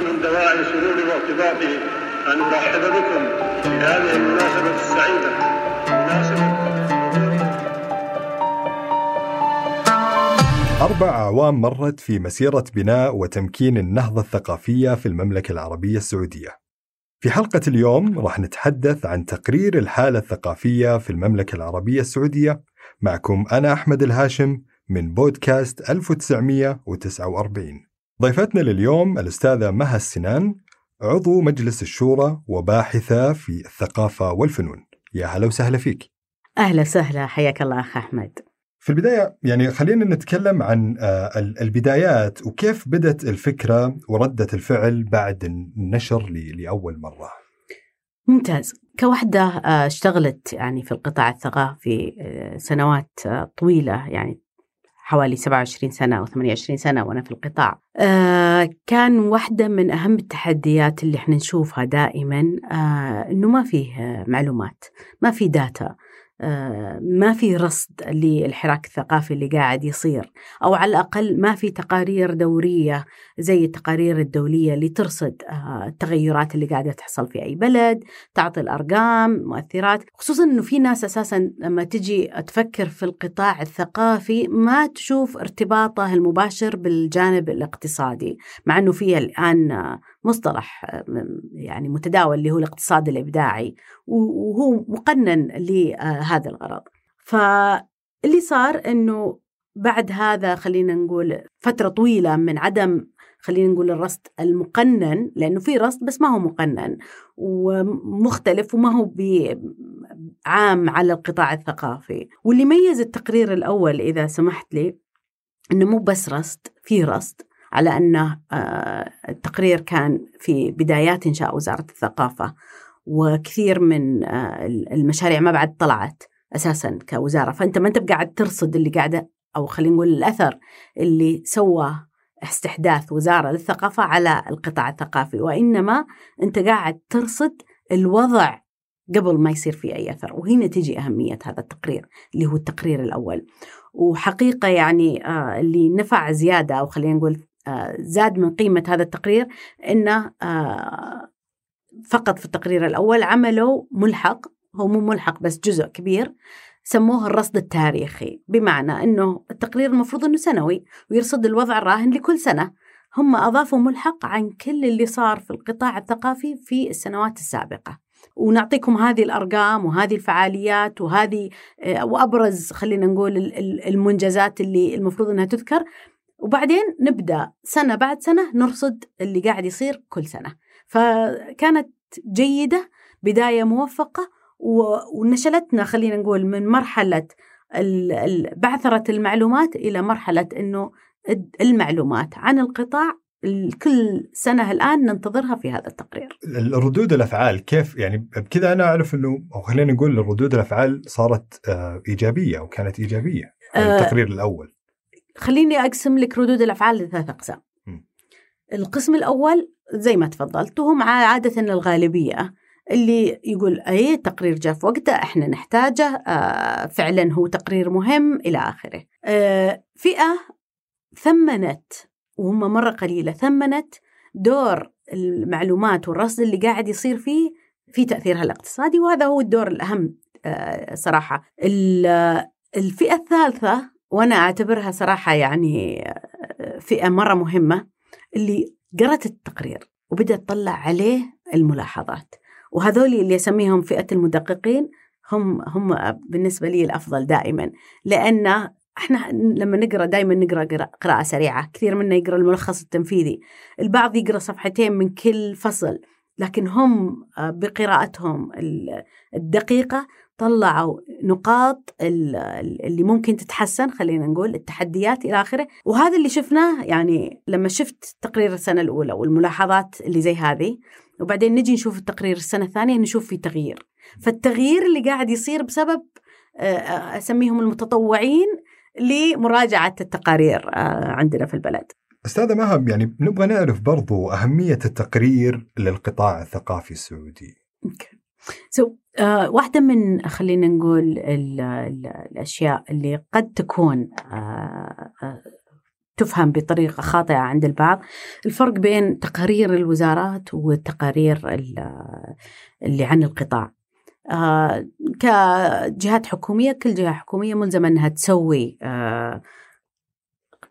من دواعي سروري وارتباطي أن أرحب بكم في هذه المناسبة السعيدة مناسبة أربع أعوام مرت في مسيرة بناء وتمكين النهضة الثقافية في المملكة العربية السعودية. في حلقة اليوم راح نتحدث عن تقرير الحالة الثقافية في المملكة العربية السعودية معكم أنا أحمد الهاشم من بودكاست 1949. ضيفتنا لليوم الأستاذة مها السنان عضو مجلس الشورى وباحثة في الثقافة والفنون. يا هلا وسهلا فيك. أهلا وسهلا حياك الله أخ أحمد في البداية يعني خلينا نتكلم عن آه، ال- البدايات وكيف بدت الفكرة وردة الفعل بعد النشر لأول مرة ممتاز. كوحدة آه، اشتغلت يعني في القطاع الثقافي آه، سنوات آه، طويلة يعني حوالي 27 سنة أو 28 سنة وأنا في القطاع. آه، كان واحدة من أهم التحديات اللي إحنا نشوفها دائما آه، أنه ما فيه معلومات ما في داتا ما في رصد للحراك الثقافي اللي قاعد يصير أو على الأقل ما في تقارير دورية زي التقارير الدولية اللي ترصد آه، التغيرات اللي قاعدة تحصل في أي بلد تعطي الأرقام مؤثرات. خصوصا أنه في ناس أساسا لما تجي تفكر في القطاع الثقافي ما تشوف ارتباطه المباشر بالجانب الاقتصادي مع أنه في الآن آه، مصطلح آه، يعني متداول اللي هو الاقتصاد الإبداعي وهو مقنن لهذا الغرض فاللي صار أنه بعد هذا خلينا نقول فترة طويلة من عدم خلينا نقول الرصد المقنن لأنه في رصد بس ما هو مقنن ومختلف وما هو عام على القطاع الثقافي. واللي ميز التقرير الأول إذا سمحت لي أنه مو بس رصد في رصد على أنه آه، التقرير كان في بدايات إنشاء وزارة الثقافة. وكثير من آه، المشاريع ما بعد طلعت أساسا كوزارة. فأنت ما أنت قاعد ترصد اللي قاعدة أو خلينا نقول الأثر اللي سوى استحداث وزارة للثقافة على القطاع الثقافي. وإنما أنت قاعد ترصد الوضع قبل ما يصير في أي أثر. وهنا تجي أهمية هذا التقرير اللي هو التقرير الأول. وحقيقة يعني آه، اللي نفع زيادة أو خلينا نقول آه، زاد من قيمة هذا التقرير آه، فقط في التقرير الأول عملوا ملحق هو مو ملحق بس جزء كبير سموه الرصد التاريخي. بمعنى أنه التقرير المفروض أنه سنوي ويرصد الوضع الراهن لكل سنة. هم أضافوا ملحق عن كل اللي صار في القطاع الثقافي في السنوات السابقة. ونعطيكم هذه الأرقام وهذه الفعاليات وهذه آه، وأبرز خلينا نقول ال- ال- المنجزات اللي المفروض أنها تذكر. وبعدين نبدأ سنة بعد سنة نرصد اللي قاعد يصير كل سنة. فكانت جيدة بداية موفقة ونشلتنا خلينا نقول من مرحلة بعثرة المعلومات إلى مرحلة أنه المعلومات عن القطاع ال- كل سنة الآن ننتظرها في هذا التقرير. الردود الأفعال كيف يعني بكذا أنا أعرف أنه أو خلينا نقول ردود الأفعال صارت آه، إيجابية أو كانت إيجابية آه، التقرير الأول. خليني أقسم لك ردود الأفعال لثلاث أقسام. القسم الأول زي ما تفضلت وهم عادة الغالبية اللي يقول أي تقرير جاء في وقته إحنا نحتاجه آه فعلا هو تقرير مهم إلى آخره. آه فئة ثمنت وهم مرة قليلة ثمنت دور المعلومات والرصد اللي قاعد يصير فيه في تأثيرها الاقتصادي وهذا هو الدور الأهم آه صراحة. ال- الفئة الثالثة وأنا أعتبرها صراحة يعني فئة مرة مهمة اللي قرأت التقرير وبدأت تطلع عليه الملاحظات. وهذول اللي أسميهم فئة المدققين هم هم بالنسبة لي الأفضل دائما. لأن إحنا لما نقرأ دائما نقرأ قرا- قراءة سريعة، كثير منا يقرأ الملخص التنفيذي، البعض يقرأ صفحتين من كل فصل، لكن هم آه، بقراءتهم ال- الدقيقة طلعوا نقاط ال- ال- اللي ممكن تتحسن خلينا نقول التحديات إلى آخره. وهذا اللي شفناه يعني لما شفت تقرير السنة الأولى والملاحظات اللي زي هذه وبعدين نجي نشوف التقرير السنة الثانية نشوف في تغيير. فالتغيير اللي قاعد يصير بسبب آه، أسميهم المتطوعين لمراجعة التقارير آه، عندنا في البلد. أستاذة مها يعني نبغى نعرف برضو أهمية التقرير للقطاع الثقافي السعودي. سو so, uh, واحدة من خلينا نقول ال ال الأشياء اللي قد تكون uh, uh, تفهم بطريقة خاطئة عند البعض. الفرق بين تقارير الوزارات والتقارير ال- اللي عن القطاع. كجهات حكومية كل جهة حكومية ملزمة أنها تسوي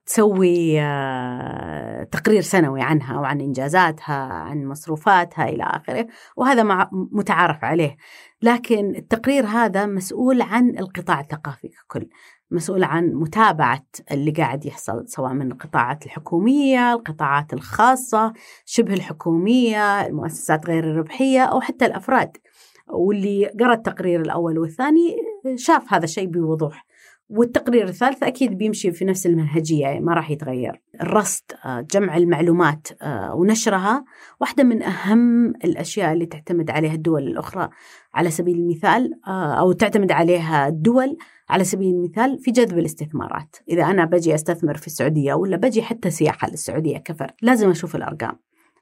تسوي آه، تقرير سنوي عنها وعن إنجازاتها عن مصروفاتها إلى آخره وهذا متعارف عليه. لكن التقرير هذا مسؤول عن القطاع الثقافي ككل مسؤول عن متابعة اللي قاعد يحصل سواء من القطاعات الحكومية القطاعات الخاصة شبه الحكومية المؤسسات غير الربحية أو حتى الأفراد. واللي قرأ التقرير الأول والثاني شاف هذا الشيء بوضوح. والتقرير الثالث أكيد بيمشي في نفس المنهجية يعني ما راح يتغير. الرصد آه، جمع المعلومات آه، ونشرها واحدة من أهم الأشياء اللي تعتمد عليها الدول الأخرى. على سبيل المثال آه، أو تعتمد عليها الدول على سبيل المثال في جذب الاستثمارات. إذا أنا بجي أستثمر في السعودية ولا بجي حتى سياحة للسعودية كفرد لازم أشوف الأرقام.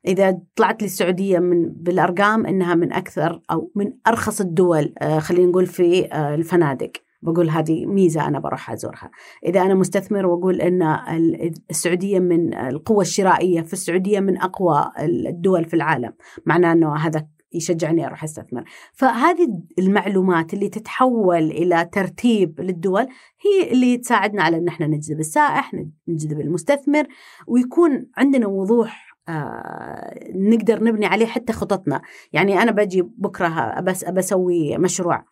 إذا طلعت لي السعودية من بالأرقام إنها من أكثر أو من أرخص الدول خلينا نقول في الفنادق. بقول هذه ميزة أنا بروح أزورها. إذا أنا مستثمر وأقول أن ال- السعودية من القوة الشرائية في السعودية من أقوى الدول في العالم. معناه أنه هذا يشجعني أروح أستثمر. فهذه المعلومات اللي تتحول إلى ترتيب للدول هي اللي تساعدنا على أن إحنا نجذب السائح نجذب المستثمر ويكون عندنا وضوح آه نقدر نبني عليه حتى خططنا. يعني أنا بجي بكرة بس بسوي مشروع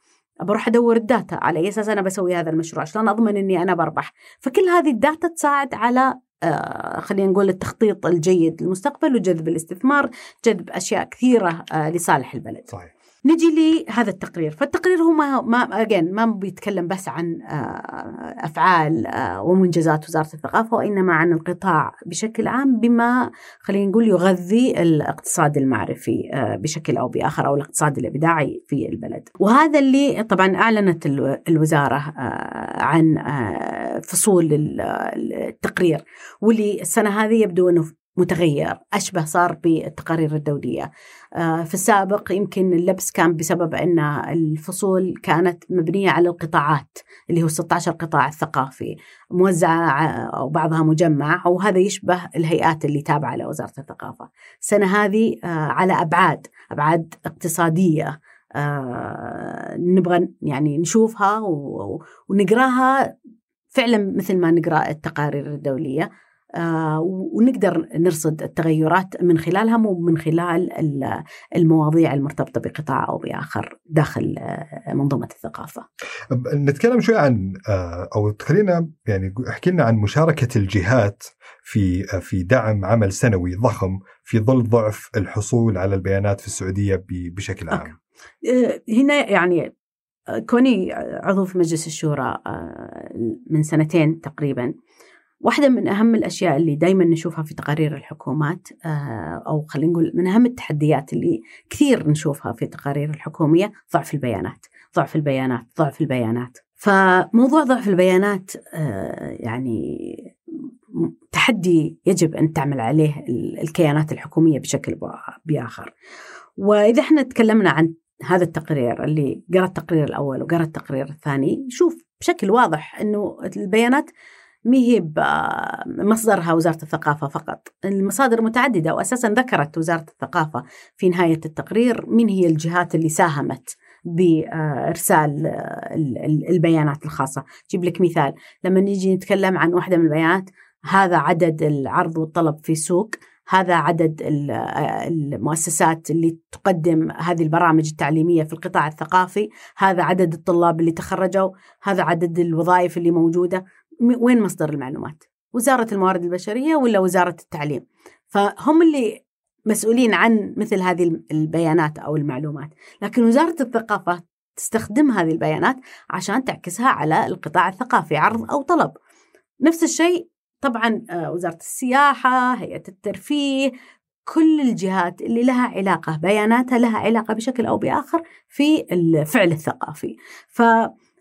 بروح أدور ال data على أي أساس أنا بسوي هذا المشروع عشان أضمن إني أنا بربح؟ فكل هذه ال data تساعد على آه خلينا نقول التخطيط الجيد للمستقبل وجذب الاستثمار جذب أشياء كثيرة آه لصالح البلد. صحيح. نجي لهذا التقرير. فالتقرير هو ما ما again ما بيتكلم بس عن آه، أفعال آه، ومنجزات وزارة الثقافة وإنما عن القطاع بشكل عام بما خلينا نقول يغذي الاقتصاد المعرفي آه، بشكل أو بآخر أو الاقتصاد الإبداعي في البلد. وهذا اللي طبعا أعلنت الو- الوزارة آه، عن فصول ال- التقرير. واللي السنة هذه يبدو إنه متغير أشبه صار بالتقارير الدولية. آه، في السابق يمكن اللبس كان بسبب أن الفصول كانت مبنية على القطاعات اللي هو 16 قطاع الثقافي موزعة ع- أو بعضها مجمع وهذا يشبه الهيئات اللي تابعة لوزارة الثقافة. السنة هذه آه، على أبعاد أبعاد اقتصادية آه، نبغى يعني نشوفها ونقراها فعلا مثل ما نقرأ التقارير الدولية. آه، ونقدر نرصد التغيرات من خلالها مو من خلال ال- المواضيع المرتبطة بقطاع أو بآخر داخل آه، منظومة الثقافة. نتكلم شوي عن آه، أو خلينا يعني احكي لنا عن مشاركة الجهات في آه، في دعم عمل سنوي ضخم في ظل ضعف الحصول على البيانات في السعودية بشكل. عام. آه، هنا يعني آه، كوني عضو في مجلس الشورى آه، من سنتين تقريبا واحدة من أهم الأشياء اللي دائما نشوفها في تقارير الحكومات آه، أو خلينا نقول من أهم التحديات اللي كثير نشوفها في التقارير الحكومية ضعف البيانات ضعف البيانات ضعف البيانات. فموضوع ضعف البيانات آه، يعني تحدي يجب أن تعمل عليه ال- الكيانات الحكومية بشكل بآ- بآخر. وإذا إحنا تكلمنا عن هذا التقرير اللي قرأ التقرير الأول وقرأ التقرير الثاني يشوف بشكل واضح أنه البيانات ما هي مصدرها وزارة الثقافة فقط. المصادر متعددة وأساسا ذكرت وزارة الثقافة في نهاية التقرير من هي الجهات اللي ساهمت بإرسال ال- ال- البيانات الخاصة. جيب لك مثال لما نيجي نتكلم عن واحدة من البيانات هذا عدد العرض والطلب في السوق هذا عدد ال- المؤسسات اللي تقدم هذه البرامج التعليمية في القطاع الثقافي هذا عدد الطلاب اللي تخرجوا هذا عدد الوظائف اللي موجودة. وين مصدر المعلومات؟ وزارة الموارد البشرية ولا وزارة التعليم؟ فهم اللي مسؤولين عن مثل هذه البيانات أو المعلومات. لكن وزارة الثقافة تستخدم هذه البيانات عشان تعكسها على القطاع الثقافي عرض أو طلب. نفس الشيء طبعا آه، وزارة السياحة هيئة الترفيه كل الجهات اللي لها علاقة بياناتها لها علاقة بشكل أو بآخر في الفعل الثقافي.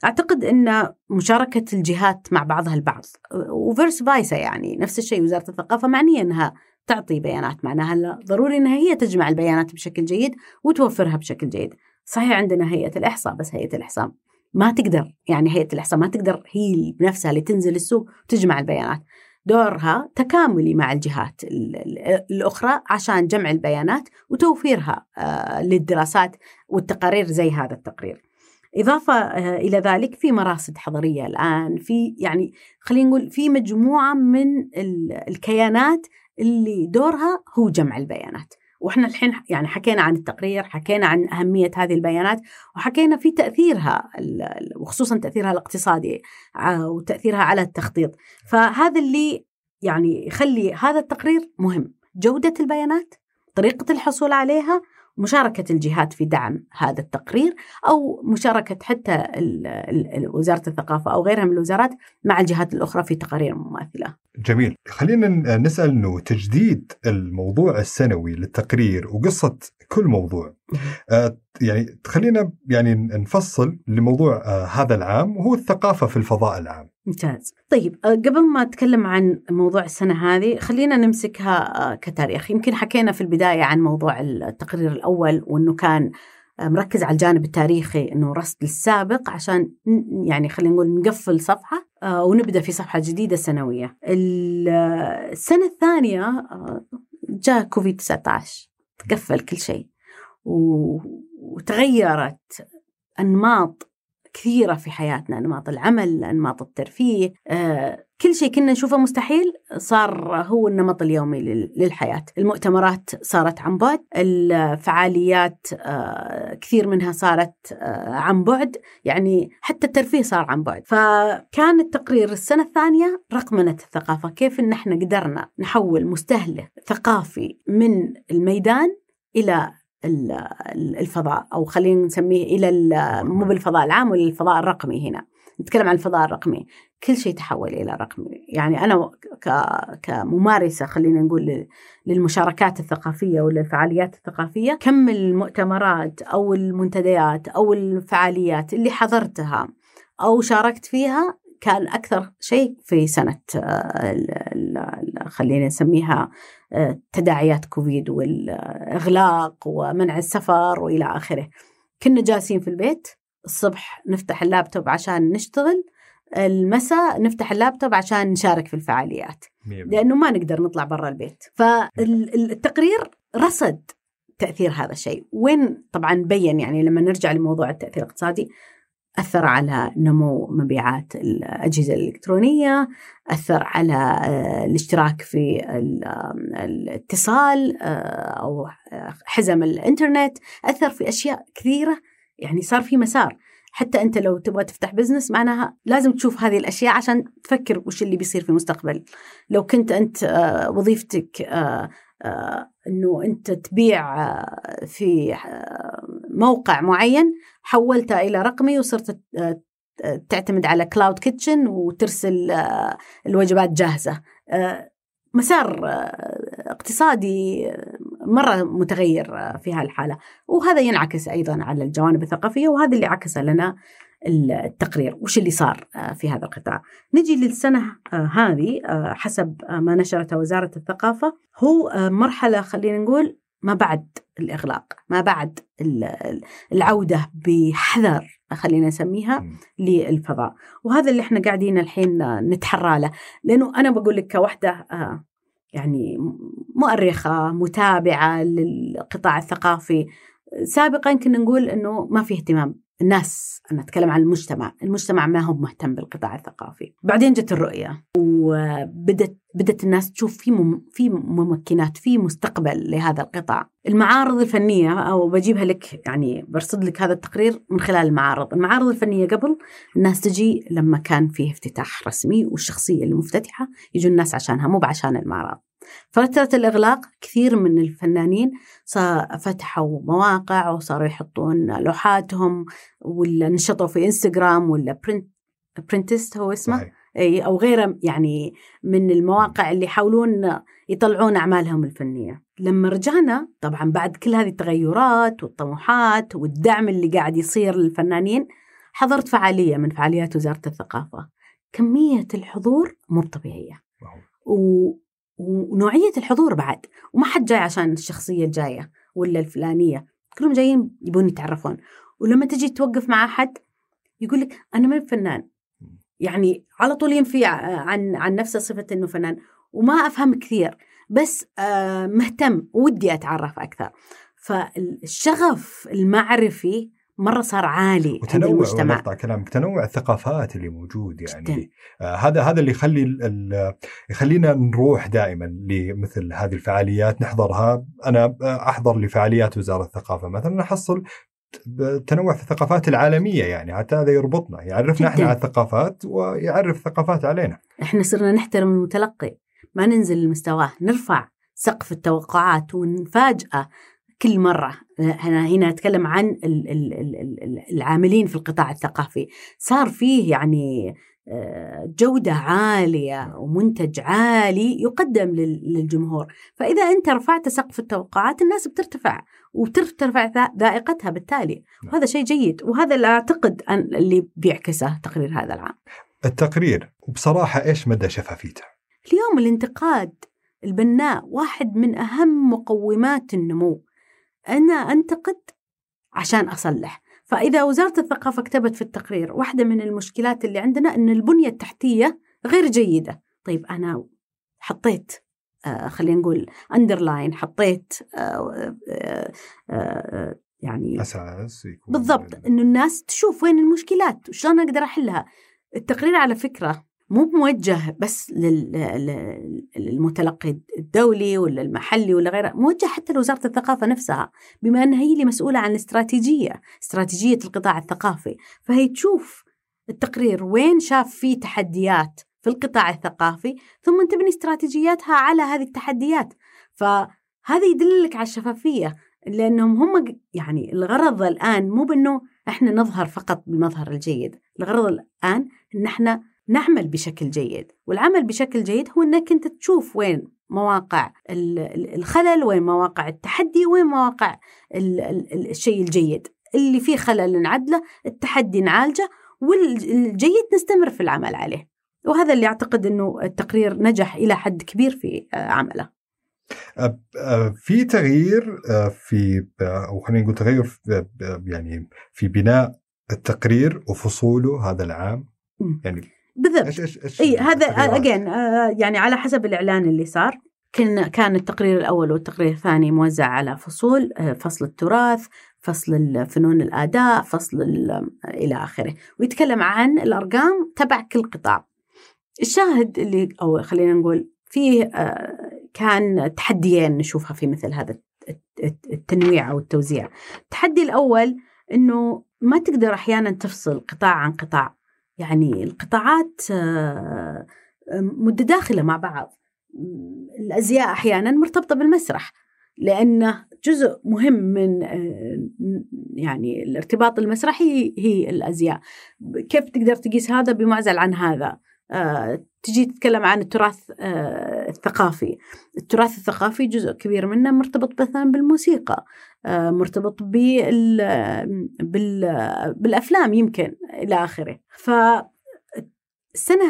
فأعتقد أن مشاركة الجهات مع بعضها البعض وفيرس فايسا يعني نفس الشيء وزارة الثقافة معنية أنها تعطي بيانات معناها ضروري أنها هي تجمع البيانات بشكل جيد وتوفرها بشكل جيد. صحيح عندنا هيئة الإحصاء بس هيئة الإحصاء ما تقدر يعني هيئة الإحصاء ما تقدر هي بنفسها اللي تنزل السوق وتجمع البيانات. دورها تكاملي مع الجهات الأخرى عشان جمع البيانات وتوفيرها آه، للدراسات والتقارير زي هذا التقرير. إضافة آه، إلى ذلك في مراصد حضرية الآن في يعني خلينا نقول في مجموعة من الكيانات اللي دورها هو جمع البيانات. وإحنا الحين يعني حكينا عن التقرير حكينا عن أهمية هذه البيانات وحكينا في تأثيرها وخصوصا تأثيرها الاقتصادي آه، وتأثيرها على التخطيط. فهذا اللي يعني يخلي هذا التقرير مهم. جودة البيانات طريقة الحصول عليها مشاركة الجهات في دعم هذا التقرير أو مشاركة حتى وزارة الثقافة أو غيرها من الوزارات مع الجهات الأخرى في تقارير مماثلة. جميل. خلينا نسأل أنه تجديد الموضوع السنوي للتقرير وقصة كل موضوع يعني خلينا يعني نفصل لموضوع آه هذا العام وهو الثقافة في الفضاء العام. ممتاز. طيب آه، قبل ما أتكلم عن موضوع السنة هذه خلينا نمسكها آه، كتاريخ. يمكن حكينا في البداية عن موضوع التقرير الأول وأنه كان مركز على الجانب التاريخي إنه رصد السابق عشان يعني خلينا نقول نقفل صفحة ونبدأ في صفحة جديدة سنوية. السنة الثانية جاء كوفيد 19 تقفل كل شيء. وتغيرت أنماط كثيرة في حياتنا أنماط العمل أنماط الترفيه آه، كل شيء كنا نشوفه مستحيل صار هو النمط اليومي للحياة. المؤتمرات صارت عن بعد الفعاليات آه، كثير منها صارت آه، عن بعد يعني حتى الترفيه صار عن بعد. فكان التقرير السنة الثانية رقمنة الثقافة كيف إن إحنا قدرنا نحول مستهلك ثقافي من الميدان إلى الفضاء أو خلينا نسميه إلى مو بالفضاء العام ولا الفضاء الرقمي هنا. نتكلم عن الفضاء الرقمي. كل شيء تحول إلى رقمي. يعني أنا كممارسة خلينا نقول للمشاركات الثقافية ولا الفعاليات الثقافية كم المؤتمرات أو المنتديات أو الفعاليات اللي حضرتها أو شاركت فيها كان أكثر شيء في سنة آه، خلينا نسميها تداعيات كوفيد والإغلاق ومنع السفر وإلى آخره. كنا جالسين في البيت الصبح نفتح اللابتوب عشان نشتغل المساء نفتح اللابتوب عشان نشارك في الفعاليات. لأنه ما نقدر نطلع برا البيت. فالتقرير رصد تأثير هذا الشيء. وين طبعا بين يعني لما نرجع لموضوع التأثير الاقتصادي أثر على نمو مبيعات الأجهزة الإلكترونية أثر على آه، الاشتراك في الاتصال آه، أو حزم الإنترنت أثر في أشياء كثيرة. يعني صار في مسار. حتى أنت لو تبغى تفتح business معناها لازم تشوف هذه الأشياء عشان تفكر وش اللي بيصير في المستقبل. لو كنت أنت آه، وظيفتك إنه أنت تبيع في موقع معين حولتها إلى رقمي وصرت تعتمد على cloud kitchen وترسل الوجبات جاهزة. مسار اقتصادي مرة متغير في هالحالة. وهذا ينعكس أيضا على الجوانب الثقافية وهذا اللي عكس لنا التقرير. وش اللي صار في هذا القطاع؟ نجي للسنة هذه حسب ما نشرته وزارة الثقافة هو مرحلة خلينا نقول ما بعد الإغلاق ما بعد العودة بحذر خلينا نسميها للفضاء. وهذا اللي إحنا قاعدين الحين نتحرى له. لأنه أنا بقول لك كوحدة يعني مؤرخة متابعة للقطاع الثقافي. سابقا كنا نقول إنه ما في اهتمام. الناس أنا أتكلم عن المجتمع. المجتمع ما هو مهتم بالقطاع الثقافي. بعدين جت الرؤية وبدت بدت الناس تشوف في مم في ممكنات في مستقبل لهذا القطاع. المعارض الفنية أو بجيبها لك يعني برصد لك هذا التقرير من خلال المعارض. المعارض الفنية قبل الناس تجي لما كان فيه افتتاح رسمي والشخصية المفتتحة يجوا الناس عشانها مو بعشان المعرض فترة الإغلاق كثير من الفنانين فتحوا مواقع وصاروا يحطون لوحاتهم ولا نشطوا في انستغرام ولا برنت Pinterest هو اسمه صحيح. إي أو غيره يعني من المواقع اللي يحاولون يطلعون أعمالهم الفنية. لما رجعنا طبعا بعد كل هذه التغيرات والطموحات والدعم اللي قاعد يصير للفنانين حضرت فعالية من فعاليات وزارة الثقافة. كمية الحضور مو طبيعية. و... ونوعية الحضور بعد وما حد جاي عشان الشخصية الجاية ولا الفلانية كلهم جايين يبون يتعرفون. ولما تجي توقف مع أحد يقول لك أنا ما فنان يعني على طول ينفي عن عن نفسه صفة إنه فنان وما افهم كثير بس آه مهتم ودي أتعرف أكثر. فالشغف المعرفي مرة صار عالي عند وتنوع المجتمع. ونقطع كلامك؟ تنوع الثقافات اللي موجود يعني. جداً. آه هذا هذا اللي يخلي يخلينا نروح دائما لمثل هذه الفعاليات نحضرها. أنا أحضر لفعاليات وزارة الثقافة مثلا أحصل تنوع في الثقافات العالمية يعني حتى هذا يربطنا. يعرفنا إحنا جداً. على الثقافات ويعرف الثقافات علينا. إحنا صرنا نحترم المتلقي ما ننزل لمستواه نرفع سقف التوقعات ونفاجأة كل مرة. أنا هنا أتكلم عن ال- ال- ال- ال- العاملين في القطاع الثقافي. صار فيه يعني آه، جودة عالية ومنتج عالي يقدم لل- للجمهور. فإذا أنت رفعت سقف التوقعات الناس بترتفع وبترتفع ذا- ذائقتها بالتالي. وهذا شيء جيد. وهذا اللي أعتقد أن اللي بيعكسه تقرير هذا العام. التقرير وبصراحه إيش مدى شفافيته؟ اليوم الانتقاد البناء واحد من أهم مقومات النمو. أنا أنتقد عشان أصلح. فإذا وزارة الثقافة كتبت في التقرير واحدة من المشكلات اللي عندنا أن البنية التحتية غير جيدة. طيب أنا حطيت آه خلينا نقول أندرلاين حطيت آه آه آه يعني أساس يكون بالضبط إنه الناس تشوف وين المشكلات وشلون أقدر أحلها. التقرير على فكرة مو موجه بس لل- لل- للمتلقي الدولي ولا المحلي ولا غيره موجه حتى لوزارة الثقافة نفسها بما انها هي اللي مسؤولة عن الاستراتيجية استراتيجية القطاع الثقافي. فهي تشوف التقرير وين شاف فيه تحديات في القطاع الثقافي ثم تبني استراتيجياتها على هذه التحديات. فهذا يدلك على الشفافية لأنهم هم يعني الغرض الآن مو بأنه إحنا نظهر فقط بالمظهر الجيد، الغرض الآن إن إحنا نعمل بشكل جيد، والعمل بشكل جيد هو إنك أنت تشوف وين مواقع ال- ال- الخلل، وين مواقع التحدي، وين مواقع ال- ال- ال- الشيء الجيد، اللي فيه خلل نعدله، التحدي نعالجه، والجيد نستمر في العمل عليه. وهذا اللي أعتقد إنه التقرير نجح إلى حد كبير في آه، عمله. أه، في تغيير أه، في أو خلينا نقول تغير في يعني في بناء التقرير وفصوله هذا العام. يعني بالضبط. إي هذا؟ اجين يعني على حسب الإعلان اللي صار. كان كان التقرير الأول والتقرير الثاني موزع على فصول آه، فصل التراث فصل الفنون الأداء فصل ال- إلى آخره. ويتكلم عن الأرقام تبع كل قطاع. الشاهد اللي أو خلينا نقول فيه آه، كان تحديين نشوفها في مثل هذا الت- الت- التنويع أو التوزيع. التحدي الأول إنه ما تقدر أحيانا تفصل قطاع عن قطاع. يعني القطاعات آه، متداخلة مع بعض. الأزياء أحيانا مرتبطة بالمسرح لأنه جزء مهم من آه، يعني الارتباط المسرحي هي الأزياء. كيف تقدر تقيس هذا؟ بمعزل عن هذا. تجي تتكلم عن التراث آه، الثقافي. التراث الثقافي جزء كبير منه مرتبط مثلا بالموسيقى آه، مرتبط بال بال بالأفلام يمكن إلى آخره. فالسنة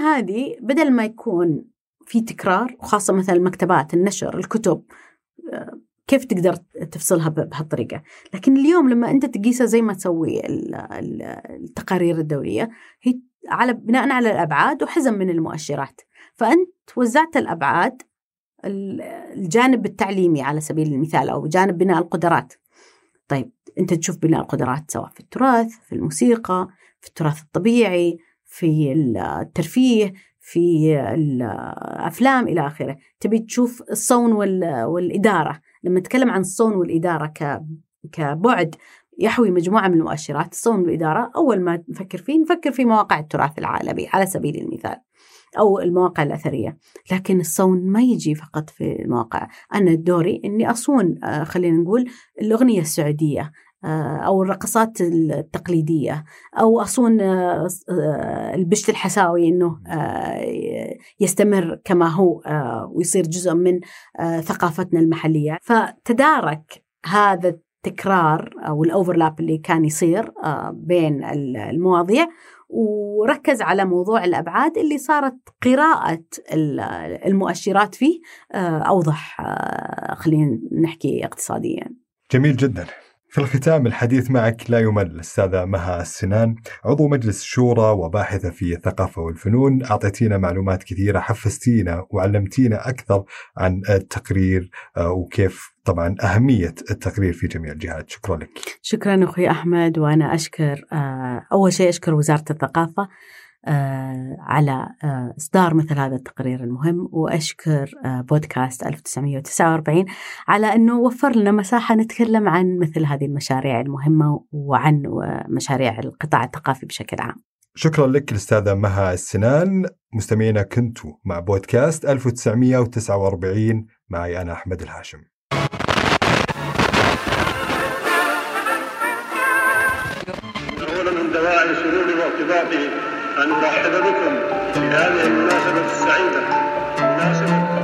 هذه بدل ما يكون في تكرار وخاصة مثلا المكتبات النشر الكتب آه، كيف تقدر تفصلها بهالطريقة؟ لكن اليوم لما أنت تقيسها زي ما تسوي ال- ال- التقارير الدولية هي على بناء على الأبعاد وحزم من المؤشرات. فأنت وزعت الأبعاد ال- الجانب التعليمي على سبيل المثال أو جانب بناء القدرات. طيب أنت تشوف بناء القدرات سواء في التراث في الموسيقى في التراث الطبيعي في الترفيه في الأفلام إلى آخره. تبي تشوف الصون وال- والإدارة. لما نتكلم عن الصون والإدارة كبعد يحوي مجموعة من المؤشرات الصون والاداره أول ما نفكر فيه نفكر في مواقع التراث العالمي على سبيل المثال أو المواقع الأثرية. لكن الصون ما يجي فقط في المواقع. أنا دوري أني أصون خلينا نقول الأغنية السعودية أو الرقصات التقليدية أو أصون البشت الحساوي أنه يستمر كما هو ويصير جزء من ثقافتنا المحلية. فتدارك هذا التكرار أو الأوفرلاب اللي كان يصير بين المواضيع وركز على موضوع الأبعاد اللي صارت قراءة المؤشرات فيه أوضح خلينا نحكي اقتصاديا. جميل جدا. في الختام الحديث معك لا يمل. أستاذة مها السنان عضو مجلس الشورى وباحثة في الثقافة والفنون. أعطيتينا معلومات كثيرة حفزتينا وعلمتينا أكثر عن التقرير وكيف طبعا أهمية التقرير في جميع الجهات. شكرا لك. شكرا أخوي أحمد وأنا أشكر أول شيء أشكر وزارة الثقافة على إصدار مثل هذا التقرير المهم. وأشكر بودكاست 1949 على أنه وفر لنا مساحة نتكلم عن مثل هذه المشاريع المهمة وعن مشاريع القطاع الثقافي بشكل عام. شكرا لك الأستاذة مها السنان. مستمعينا كنتوا مع بودكاست 1949 معي أنا أحمد الهاشم. أولا من دواعي سروري وارتباطي أن أرحب بكم في هذه المناسبة السعيدة مناسبة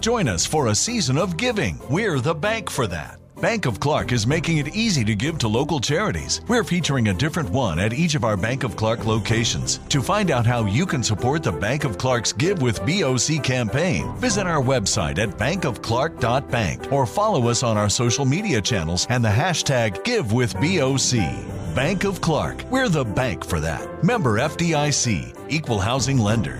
Join us for a season of giving. We're the bank for that. Bank of Clark is making it easy to give to local charities. We're featuring a different one at each of our Bank of Clark locations. To find out how you can support the Bank of Clark's Give with BOC campaign, visit our website at bankofclark.bank or follow us on our social media channels and the hashtag GiveWithBOC. Bank of Clark. We're the bank for that. Member FDIC. Equal Housing Lender.